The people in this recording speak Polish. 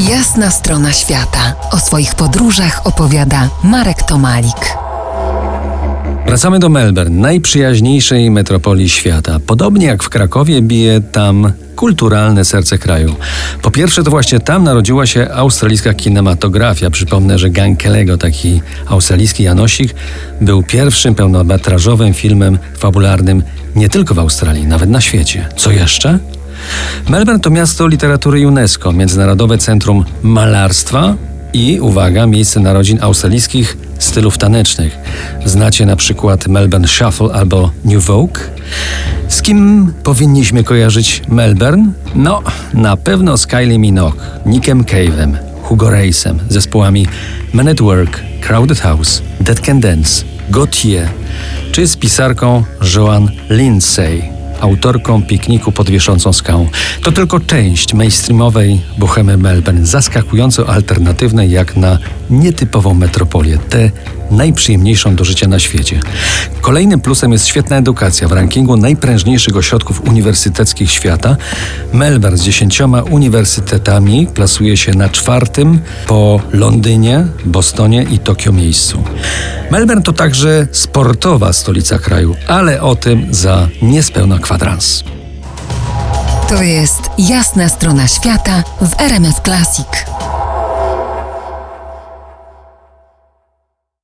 Jasna strona świata. O swoich podróżach opowiada Marek Tomalik. Wracamy do Melbourne, najprzyjaźniejszej metropolii świata. Podobnie jak w Krakowie bije tam kulturalne serce kraju. Po pierwsze, to właśnie tam narodziła się australijska kinematografia. Przypomnę, że Gang Kelego, taki australijski Janosik, był pierwszym pełnometrażowym filmem fabularnym nie tylko w Australii, nawet na świecie. Co jeszcze? Melbourne to miasto literatury UNESCO, Międzynarodowe Centrum Malarstwa i, uwaga, miejsce narodzin australijskich stylów tanecznych. Znacie na przykład Melbourne Shuffle albo New Vogue? Z kim powinniśmy kojarzyć Melbourne? No, na pewno z Kylie Minogue, Nickiem Cave'em, Hugo Reisem, zespołami Men at Work, Crowded House, Dead Can Dance, Gautier, czy z pisarką Joan Lindsay autorką pikniku pod wieszącą skałą. To tylko część mainstreamowej bohemy Melbourne, zaskakująco alternatywnej jak na nietypową metropolię, tę najprzyjemniejszą do życia na świecie. Kolejnym plusem jest świetna edukacja. W rankingu najprężniejszych ośrodków uniwersyteckich świata Melbourne z dziesięcioma uniwersytetami plasuje się na czwartym po Londynie, Bostonie i Tokio miejscu. Melbourne to także sportowa stolica kraju, ale o tym za niespełna kwadrans. To jest jasna strona świata w RMS Classic.